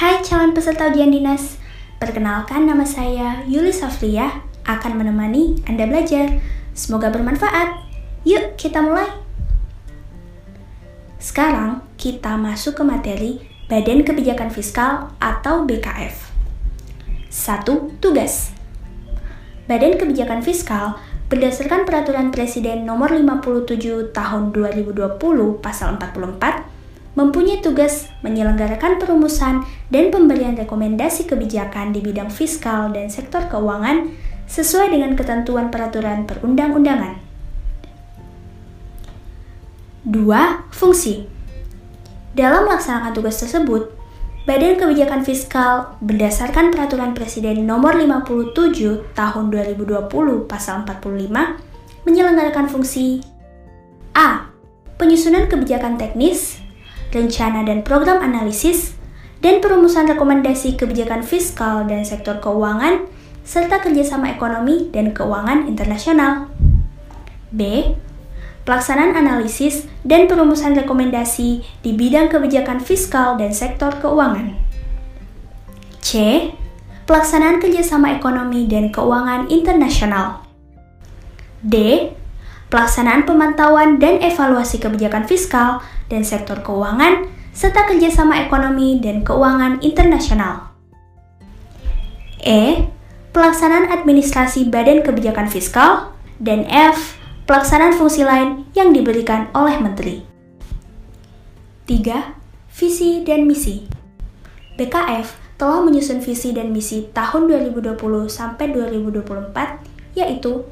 Hai calon peserta ujian dinas, perkenalkan nama saya Yuli Safria akan menemani Anda belajar. Semoga bermanfaat. Yuk kita mulai. Sekarang kita masuk ke materi Badan Kebijakan Fiskal atau BKF. 1. Tugas Badan Kebijakan Fiskal berdasarkan Peraturan Presiden Nomor 57 Tahun 2020 Pasal 44 mempunyai tugas menyelenggarakan perumusan dan pemberian rekomendasi kebijakan di bidang fiskal dan sektor keuangan sesuai dengan ketentuan peraturan perundang-undangan. 2. Fungsi Dalam melaksanakan tugas tersebut, Badan Kebijakan Fiskal berdasarkan Peraturan Presiden Nomor 57 Tahun 2020 Pasal 45 menyelenggarakan fungsi A. Penyusunan kebijakan teknis rencana dan program analisis, dan perumusan rekomendasi kebijakan fiskal dan sektor keuangan, serta kerjasama ekonomi dan keuangan internasional. B. Pelaksanaan analisis dan perumusan rekomendasi di bidang kebijakan fiskal dan sektor keuangan. C. Pelaksanaan kerjasama ekonomi dan keuangan internasional. D. Pelaksanaan pemantauan dan evaluasi kebijakan fiskal dan sektor keuangan, serta kerjasama ekonomi dan keuangan internasional. E. Pelaksanaan administrasi Badan Kebijakan Fiskal, dan F. Pelaksanaan fungsi lain yang diberikan oleh Menteri. 3. Visi dan Misi BKF telah menyusun visi dan misi tahun 2020 sampai 2024, yaitu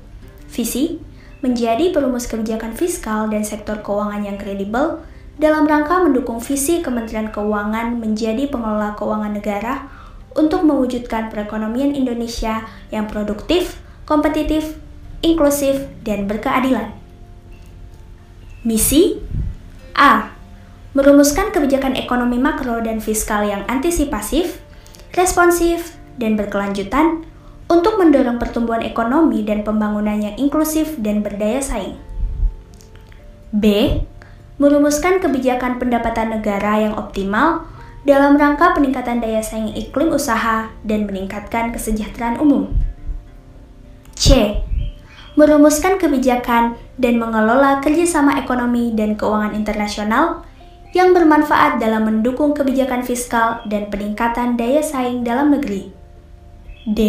visi menjadi perumus kebijakan fiskal dan sektor keuangan yang kredibel dalam rangka mendukung visi Kementerian Keuangan menjadi pengelola keuangan negara untuk mewujudkan perekonomian Indonesia yang produktif, kompetitif, inklusif, dan berkeadilan. Misi A. Merumuskan kebijakan ekonomi makro dan fiskal yang antisipatif, responsif, dan berkelanjutan untuk mendorong pertumbuhan ekonomi dan pembangunan yang inklusif dan berdaya saing. B merumuskan kebijakan pendapatan negara yang optimal dalam rangka peningkatan daya saing iklim usaha dan meningkatkan kesejahteraan umum. C. Merumuskan kebijakan dan mengelola kerjasama ekonomi dan keuangan internasional yang bermanfaat dalam mendukung kebijakan fiskal dan peningkatan daya saing dalam negeri. D.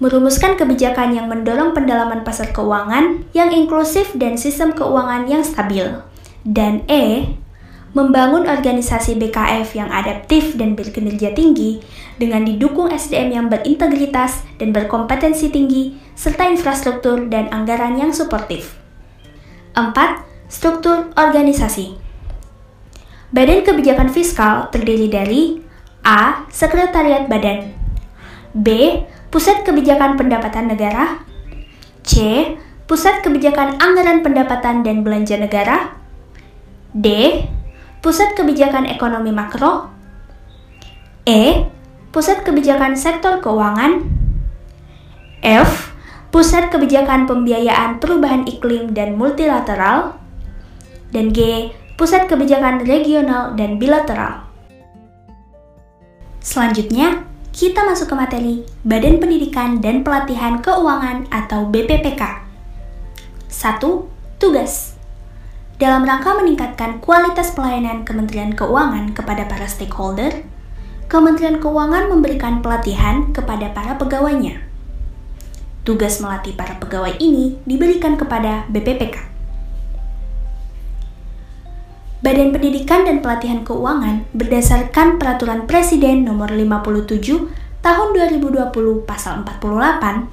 Merumuskan kebijakan yang mendorong pendalaman pasar keuangan yang inklusif dan sistem keuangan yang stabil. Dan E, membangun organisasi BKF yang adaptif dan berkinerja tinggi dengan didukung SDM yang berintegritas dan berkompetensi tinggi, serta infrastruktur dan anggaran yang suportif. 4. Struktur organisasi Badan Kebijakan Fiskal terdiri dari A. Sekretariat Badan B. Pusat Kebijakan Pendapatan Negara C. Pusat Kebijakan Anggaran Pendapatan dan Belanja Negara D. Pusat Kebijakan Ekonomi Makro E. Pusat Kebijakan Sektor Keuangan F. Pusat Kebijakan Pembiayaan Perubahan Iklim dan Multilateral dan G. Pusat Kebijakan Regional dan Bilateral. Selanjutnya, kita masuk ke materi Badan Pendidikan dan Pelatihan Keuangan atau BPPK. 1. Tugas dalam rangka meningkatkan kualitas pelayanan Kementerian Keuangan kepada para stakeholder, Kementerian Keuangan memberikan pelatihan kepada para pegawainya. Tugas melatih para pegawai ini diberikan kepada BPPK. Badan Pendidikan dan Pelatihan Keuangan berdasarkan Peraturan Presiden Nomor 57 Tahun 2020 Pasal 48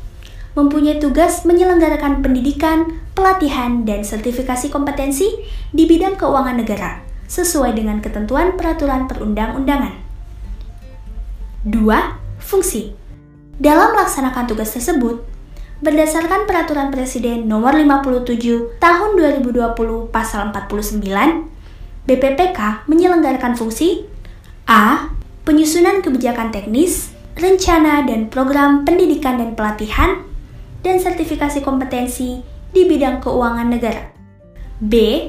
mempunyai tugas menyelenggarakan pendidikan, pelatihan, dan sertifikasi kompetensi di bidang keuangan negara sesuai dengan ketentuan peraturan perundang-undangan. 2. Fungsi Dalam melaksanakan tugas tersebut, berdasarkan Peraturan Presiden Nomor 57 Tahun 2020 Pasal 49, BPPK menyelenggarakan fungsi A. Penyusunan kebijakan teknis, rencana dan program pendidikan dan pelatihan dan sertifikasi kompetensi di bidang keuangan negara. B.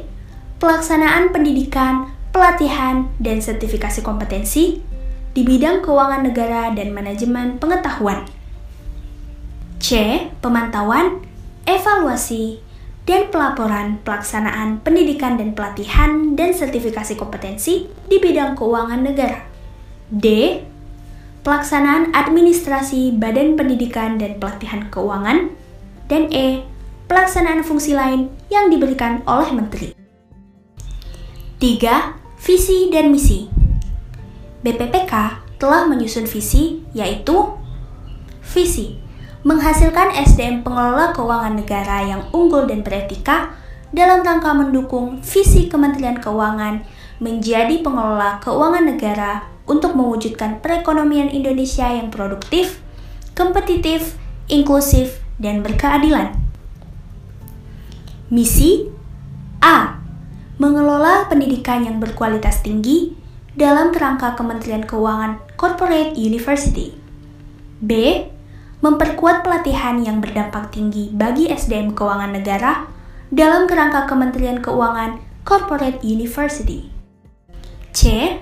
Pelaksanaan pendidikan, pelatihan, dan sertifikasi kompetensi di bidang keuangan negara dan manajemen pengetahuan. C. Pemantauan, evaluasi, dan pelaporan pelaksanaan pendidikan dan pelatihan dan sertifikasi kompetensi di bidang keuangan negara. D. Pelaksanaan administrasi Badan Pendidikan dan Pelatihan Keuangan. Dan E. Pelaksanaan fungsi lain yang diberikan oleh Menteri. 3. Visi dan misi. BPPK telah menyusun visi yaitu visi menghasilkan SDM pengelola keuangan negara yang unggul dan beretika dalam rangka mendukung visi Kementerian Keuangan menjadi pengelola keuangan negara untuk mewujudkan perekonomian Indonesia yang produktif, kompetitif, inklusif, dan berkeadilan. Misi A. Mengelola pendidikan yang berkualitas tinggi dalam kerangka Kementerian Keuangan Corporate University. B memperkuat pelatihan yang berdampak tinggi bagi SDM keuangan negara dalam kerangka Kementerian Keuangan Corporate University. C.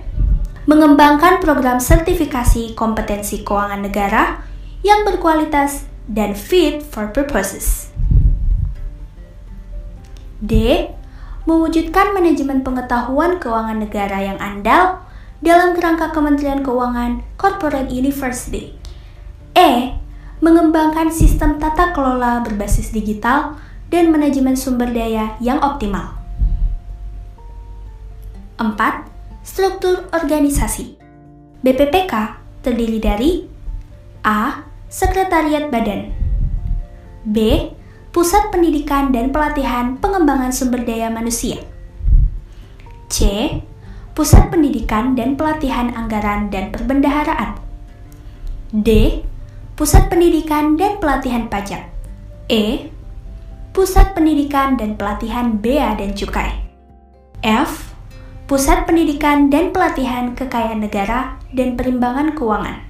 Mengembangkan program sertifikasi kompetensi keuangan negara yang berkualitas dan fit for purposes. D. Mewujudkan manajemen pengetahuan keuangan negara yang andal dalam kerangka Kementerian Keuangan Corporate University. E mengembangkan sistem tata kelola berbasis digital dan manajemen sumber daya yang optimal. 4. Struktur organisasi BPPK terdiri dari A. Sekretariat Badan B. Pusat Pendidikan dan Pelatihan Pengembangan Sumber Daya Manusia C. Pusat Pendidikan dan Pelatihan Anggaran dan Perbendaharaan D Pusat Pendidikan dan Pelatihan Pajak. E. Pusat Pendidikan dan Pelatihan Bea dan Cukai. F. Pusat Pendidikan dan Pelatihan Kekayaan Negara dan Perimbangan Keuangan.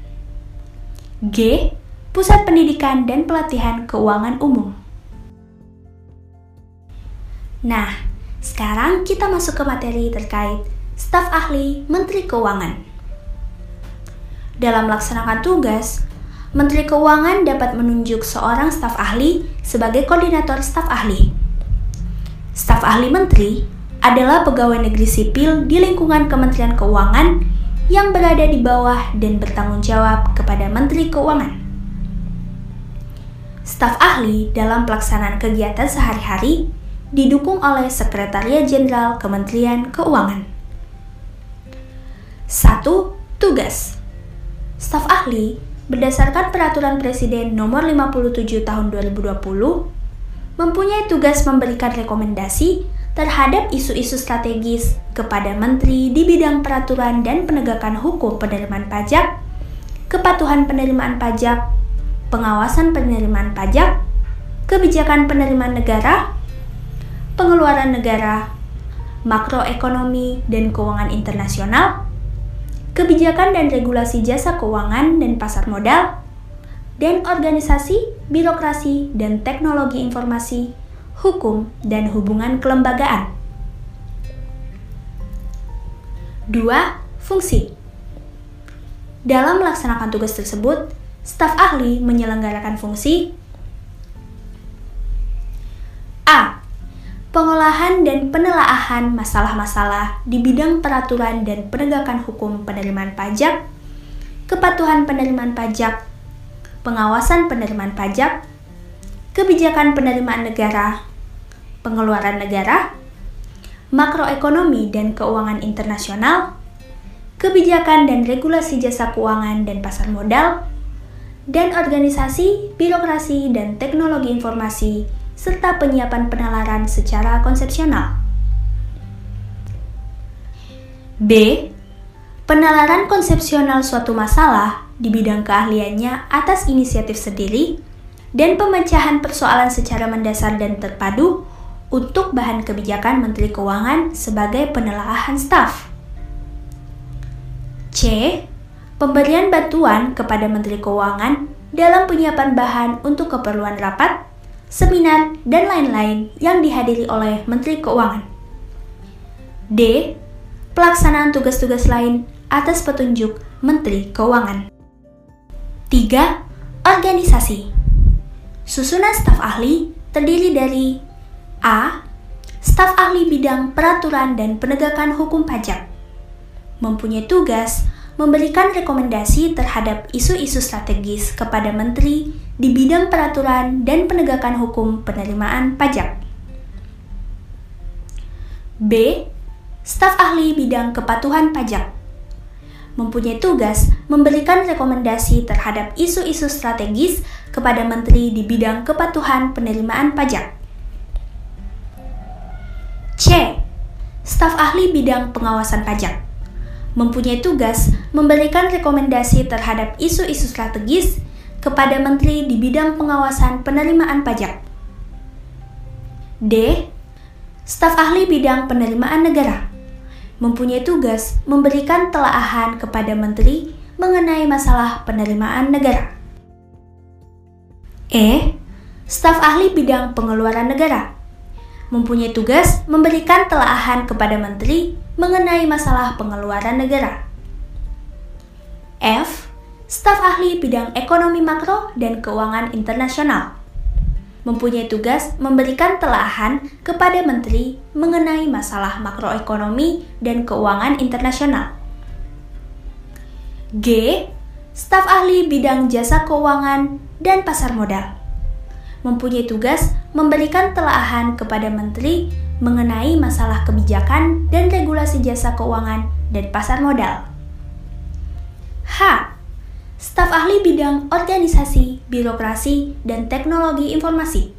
G. Pusat Pendidikan dan Pelatihan Keuangan Umum. Nah, sekarang kita masuk ke materi terkait staf ahli Menteri Keuangan. Dalam melaksanakan tugas, Menteri Keuangan dapat menunjuk seorang staf ahli sebagai koordinator staf ahli. Staf ahli menteri adalah pegawai negeri sipil di lingkungan Kementerian Keuangan yang berada di bawah dan bertanggung jawab kepada Menteri Keuangan. Staf ahli dalam pelaksanaan kegiatan sehari-hari didukung oleh Sekretariat Jenderal Kementerian Keuangan. 1. Tugas Staf ahli berdasarkan Peraturan Presiden Nomor 57 Tahun 2020, mempunyai tugas memberikan rekomendasi terhadap isu-isu strategis kepada Menteri di bidang peraturan dan penegakan hukum penerimaan pajak, kepatuhan penerimaan pajak, pengawasan penerimaan pajak, kebijakan penerimaan negara, pengeluaran negara, makroekonomi dan keuangan internasional, kebijakan dan regulasi jasa keuangan dan pasar modal, dan organisasi, birokrasi, dan teknologi informasi, hukum, dan hubungan kelembagaan. 2. Fungsi Dalam melaksanakan tugas tersebut, staf ahli menyelenggarakan fungsi pengolahan dan penelaahan masalah-masalah di bidang peraturan dan penegakan hukum penerimaan pajak, kepatuhan penerimaan pajak, pengawasan penerimaan pajak, kebijakan penerimaan negara, pengeluaran negara, makroekonomi dan keuangan internasional, kebijakan dan regulasi jasa keuangan dan pasar modal, dan organisasi, birokrasi, dan teknologi informasi serta penyiapan penalaran secara konsepsional. B. Penalaran konsepsional suatu masalah di bidang keahliannya atas inisiatif sendiri dan pemecahan persoalan secara mendasar dan terpadu untuk bahan kebijakan Menteri Keuangan sebagai penelaahan staf. C. Pemberian bantuan kepada Menteri Keuangan dalam penyiapan bahan untuk keperluan rapat seminar, dan lain-lain yang dihadiri oleh Menteri Keuangan. D. Pelaksanaan tugas-tugas lain atas petunjuk Menteri Keuangan. 3. Organisasi Susunan staf ahli terdiri dari A. Staf ahli bidang peraturan dan penegakan hukum pajak mempunyai tugas memberikan rekomendasi terhadap isu-isu strategis kepada menteri di bidang peraturan dan penegakan hukum penerimaan pajak. B. Staf ahli bidang kepatuhan pajak mempunyai tugas memberikan rekomendasi terhadap isu-isu strategis kepada menteri di bidang kepatuhan penerimaan pajak. C. Staf ahli bidang pengawasan pajak mempunyai tugas memberikan rekomendasi terhadap isu-isu strategis kepada menteri di bidang pengawasan penerimaan pajak. D. Staf ahli bidang penerimaan negara mempunyai tugas memberikan telaahan kepada menteri mengenai masalah penerimaan negara. E. Staf ahli bidang pengeluaran negara mempunyai tugas memberikan telaahan kepada menteri mengenai masalah pengeluaran negara. F. Staf ahli bidang ekonomi makro dan keuangan internasional mempunyai tugas memberikan telahan kepada menteri mengenai masalah makroekonomi dan keuangan internasional. G. Staf ahli bidang jasa keuangan dan pasar modal mempunyai tugas memberikan telahan kepada menteri mengenai masalah kebijakan dan regulasi jasa keuangan dan pasar modal. H staf ahli bidang organisasi, birokrasi, dan teknologi informasi,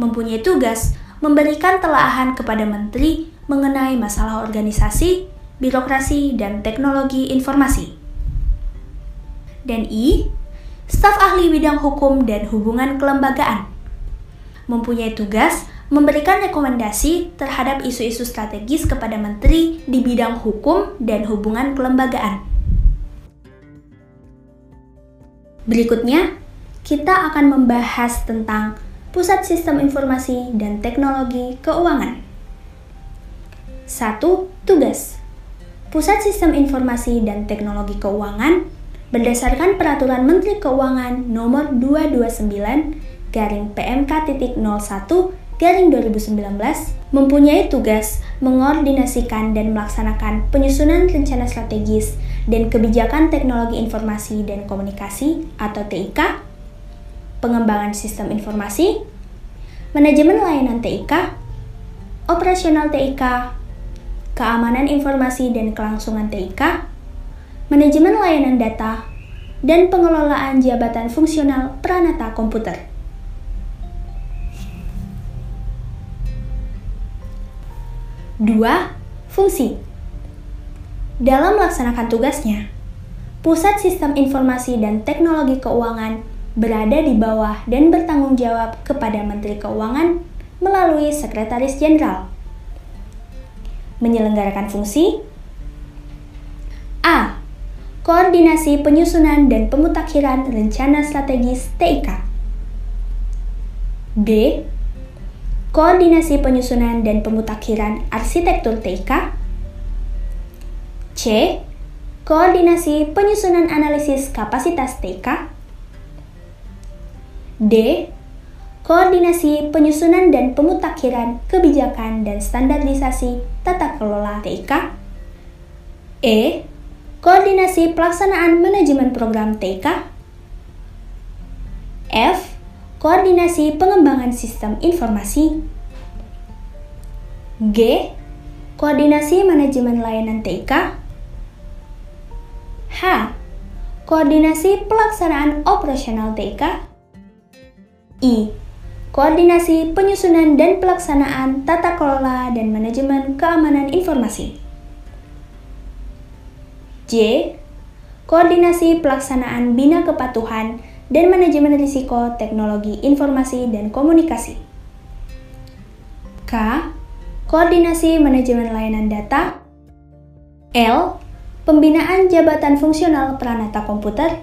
mempunyai tugas memberikan telaahan kepada menteri mengenai masalah organisasi, birokrasi, dan teknologi informasi. Dan I, staf ahli bidang hukum dan hubungan kelembagaan, mempunyai tugas memberikan rekomendasi terhadap isu-isu strategis kepada menteri di bidang hukum dan hubungan kelembagaan. Berikutnya, kita akan membahas tentang Pusat Sistem Informasi dan Teknologi Keuangan. 1. Tugas Pusat Sistem Informasi dan Teknologi Keuangan berdasarkan Peraturan Menteri Keuangan Nomor 229 garing PMK titik 01 garing 2019 mempunyai tugas mengordinasikan dan melaksanakan penyusunan rencana strategis dan Kebijakan Teknologi Informasi dan Komunikasi atau TIK, pengembangan sistem informasi, manajemen layanan TIK, operasional TIK, keamanan informasi dan kelangsungan TIK, manajemen layanan data, dan pengelolaan jabatan fungsional peranata komputer. Dua, fungsi dalam melaksanakan tugasnya, Pusat Sistem Informasi dan Teknologi Keuangan berada di bawah dan bertanggung jawab kepada Menteri Keuangan melalui Sekretaris Jenderal. Menyelenggarakan fungsi A. Koordinasi penyusunan dan pemutakhiran rencana strategis TIK. B. Koordinasi penyusunan dan pemutakhiran arsitektur TIK. C. Koordinasi penyusunan analisis kapasitas TK. D. Koordinasi penyusunan dan pemutakhiran kebijakan dan standarisasi tata kelola TK. E. Koordinasi pelaksanaan manajemen program TK. F. Koordinasi pengembangan sistem informasi. G. Koordinasi manajemen layanan TK. H. Koordinasi pelaksanaan operasional TK I. Koordinasi penyusunan dan pelaksanaan tata kelola dan manajemen keamanan informasi J. Koordinasi pelaksanaan bina kepatuhan dan manajemen risiko teknologi informasi dan komunikasi K. Koordinasi manajemen layanan data L pembinaan jabatan fungsional peranata komputer,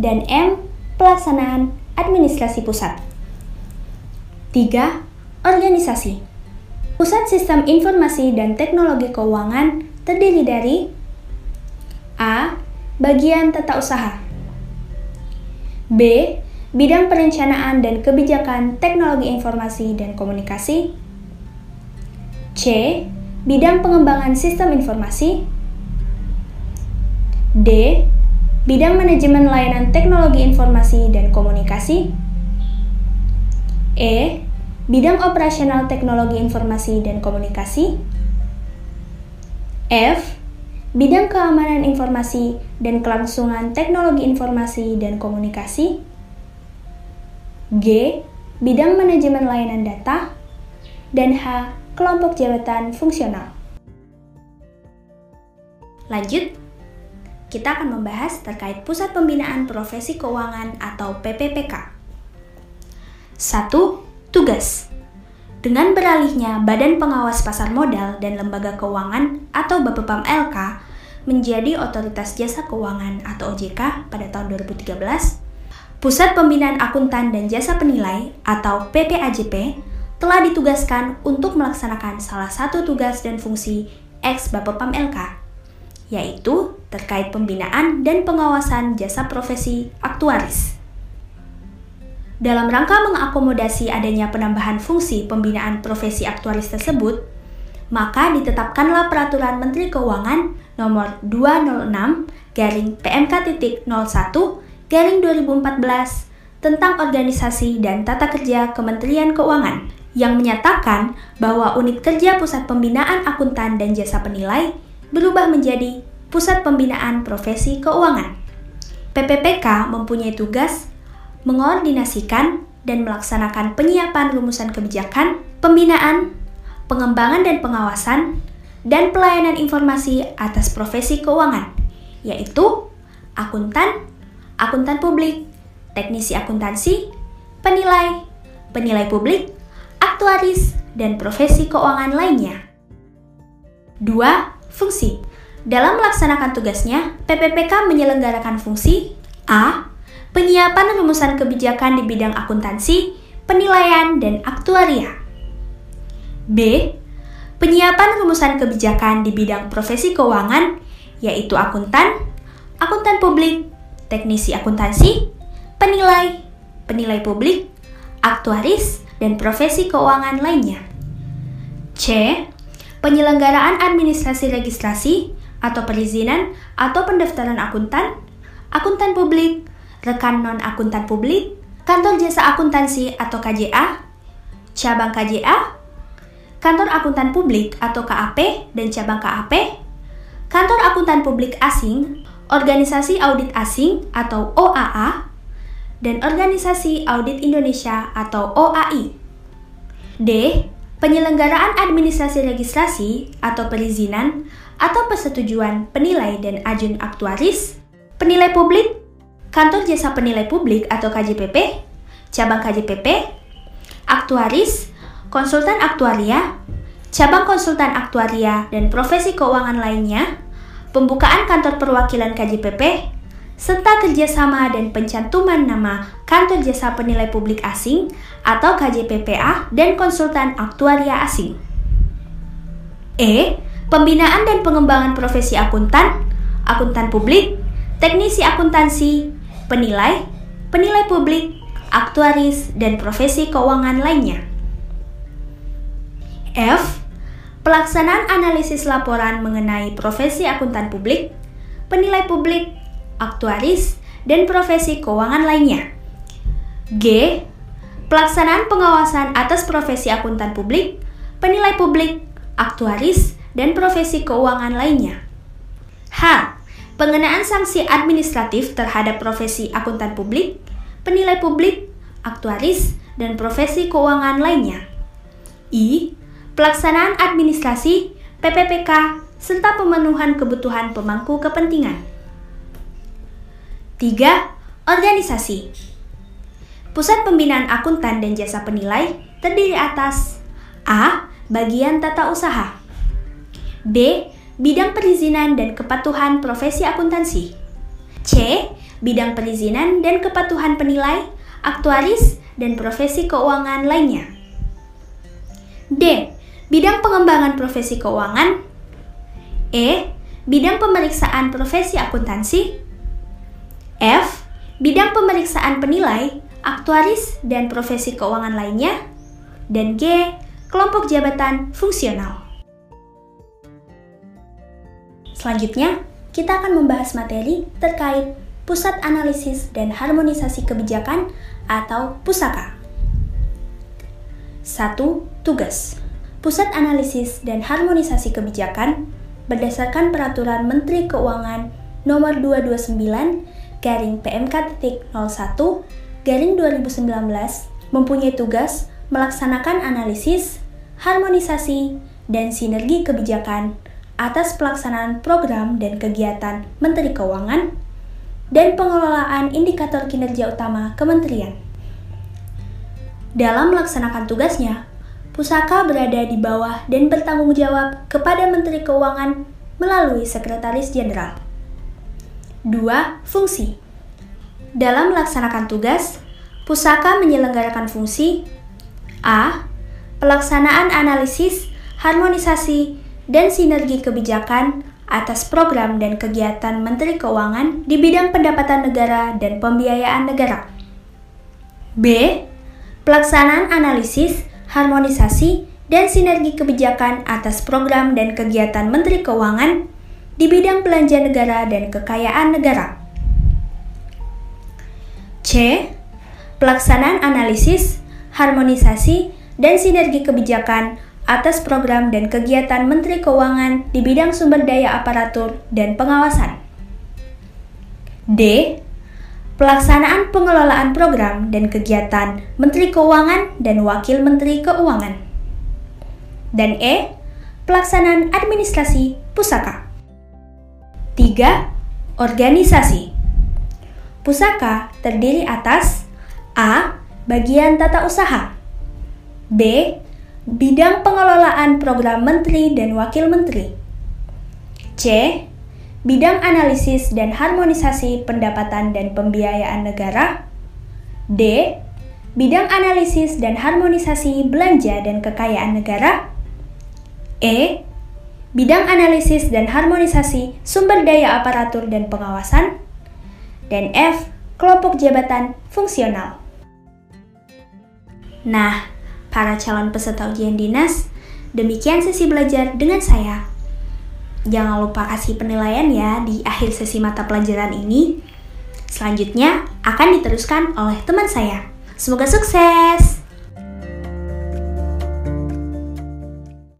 dan M. Pelaksanaan administrasi pusat. 3. Organisasi Pusat Sistem Informasi dan Teknologi Keuangan terdiri dari A. bagian tata usaha. B. Bidang perencanaan dan kebijakan teknologi informasi dan komunikasi. C. Bidang pengembangan sistem informasi. D. Bidang manajemen layanan teknologi informasi dan komunikasi. E. Bidang operasional teknologi informasi dan komunikasi. F bidang keamanan informasi dan kelangsungan teknologi informasi dan komunikasi. G. Bidang manajemen layanan data. Dan H. Kelompok jabatan fungsional. Lanjut, kita akan membahas terkait Pusat Pembinaan Profesi Keuangan atau PPPK. 1. Tugas dengan beralihnya Badan Pengawas Pasar Modal dan Lembaga Keuangan atau BAPEPAM LK menjadi Otoritas Jasa Keuangan atau OJK pada tahun 2013, Pusat Pembinaan Akuntan dan Jasa Penilai atau PPAJP telah ditugaskan untuk melaksanakan salah satu tugas dan fungsi ex Bapepam LK, yaitu terkait pembinaan dan pengawasan jasa profesi aktuaris. Dalam rangka mengakomodasi adanya penambahan fungsi pembinaan profesi aktuaris tersebut, maka ditetapkanlah Peraturan Menteri Keuangan nomor 206 garing PMK.01 garing 2014 tentang organisasi dan tata kerja Kementerian Keuangan yang menyatakan bahwa unit kerja Pusat Pembinaan Akuntan dan Jasa Penilai berubah menjadi Pusat Pembinaan Profesi Keuangan. PPPK mempunyai tugas mengordinasikan dan melaksanakan penyiapan rumusan kebijakan, pembinaan, pengembangan dan pengawasan, dan pelayanan informasi atas profesi keuangan, yaitu akuntan, akuntan publik, teknisi akuntansi, penilai, penilai publik, aktuaris, dan profesi keuangan lainnya. 2. Fungsi Dalam melaksanakan tugasnya, PPPK menyelenggarakan fungsi A. Penyiapan rumusan kebijakan di bidang akuntansi, penilaian, dan aktuaria B penyiapan rumusan kebijakan di bidang profesi keuangan, yaitu akuntan, akuntan publik, teknisi akuntansi, penilai, penilai publik, aktuaris, dan profesi keuangan lainnya. C. Penyelenggaraan administrasi registrasi atau perizinan atau pendaftaran akuntan, akuntan publik, rekan non-akuntan publik, kantor jasa akuntansi atau KJA, cabang KJA, kantor akuntan publik atau KAP dan cabang KAP, kantor akuntan publik asing, organisasi audit asing atau OAA, dan organisasi audit Indonesia atau OAI. D. Penyelenggaraan administrasi registrasi atau perizinan atau persetujuan penilai dan ajun aktuaris, penilai publik, kantor jasa penilai publik atau KJPP, cabang KJPP, aktuaris, konsultan aktuaria, cabang konsultan aktuaria, dan profesi keuangan lainnya, pembukaan kantor perwakilan KJPP, serta kerjasama dan pencantuman nama kantor jasa penilai publik asing atau KJPPA dan konsultan aktuaria asing. E. Pembinaan dan pengembangan profesi akuntan, akuntan publik, teknisi akuntansi, penilai, penilai publik, aktuaris, dan profesi keuangan lainnya. F. Pelaksanaan analisis laporan mengenai profesi akuntan publik, penilai publik, aktuaris, dan profesi keuangan lainnya. G. Pelaksanaan pengawasan atas profesi akuntan publik, penilai publik, aktuaris, dan profesi keuangan lainnya. H. Pengenaan sanksi administratif terhadap profesi akuntan publik, penilai publik, aktuaris, dan profesi keuangan lainnya. I pelaksanaan administrasi, PPPK, serta pemenuhan kebutuhan pemangku kepentingan. 3. Organisasi Pusat Pembinaan Akuntan dan Jasa Penilai terdiri atas A. Bagian Tata Usaha B. Bidang Perizinan dan Kepatuhan Profesi Akuntansi C. Bidang Perizinan dan Kepatuhan Penilai, Aktuaris, dan Profesi Keuangan lainnya D bidang pengembangan profesi keuangan, E. Bidang pemeriksaan profesi akuntansi, F. Bidang pemeriksaan penilai, aktuaris, dan profesi keuangan lainnya. Dan G. Kelompok jabatan fungsional. Selanjutnya, kita akan membahas materi terkait Pusat Analisis dan Harmonisasi Kebijakan atau Pusaka. 1. Tugas Pusat Analisis dan Harmonisasi Kebijakan berdasarkan Peraturan Menteri Keuangan Nomor 229 garing PMK.01 garing 2019 mempunyai tugas melaksanakan analisis, harmonisasi, dan sinergi kebijakan atas pelaksanaan program dan kegiatan Menteri Keuangan dan pengelolaan indikator kinerja utama kementerian. Dalam melaksanakan tugasnya, Pusaka berada di bawah dan bertanggung jawab kepada Menteri Keuangan melalui Sekretaris Jenderal. 2. Fungsi Dalam melaksanakan tugas, Pusaka menyelenggarakan fungsi A. Pelaksanaan analisis, harmonisasi, dan sinergi kebijakan atas program dan kegiatan Menteri Keuangan di bidang pendapatan negara dan pembiayaan negara. B. Pelaksanaan analisis, harmonisasi, dan sinergi kebijakan atas program dan kegiatan Menteri Keuangan di bidang belanja negara dan kekayaan negara. C. Pelaksanaan analisis, harmonisasi, dan sinergi kebijakan atas program dan kegiatan Menteri Keuangan di bidang sumber daya aparatur dan pengawasan. D. Pelaksanaan pengelolaan program dan kegiatan Menteri Keuangan dan Wakil Menteri Keuangan. Dan E. Pelaksanaan administrasi pusaka. 3. Organisasi. Pusaka terdiri atas A. Bagian tata usaha B. Bidang pengelolaan program menteri dan wakil menteri C bidang analisis dan harmonisasi pendapatan dan pembiayaan negara. D. Bidang analisis dan harmonisasi belanja dan kekayaan negara. E. Bidang analisis dan harmonisasi sumber daya aparatur dan pengawasan. Dan F. Kelompok jabatan fungsional. Nah, para calon peserta ujian dinas, demikian sesi belajar dengan saya, Jangan lupa kasih penilaian ya di akhir sesi mata pelajaran ini. Selanjutnya akan diteruskan oleh teman saya. Semoga sukses!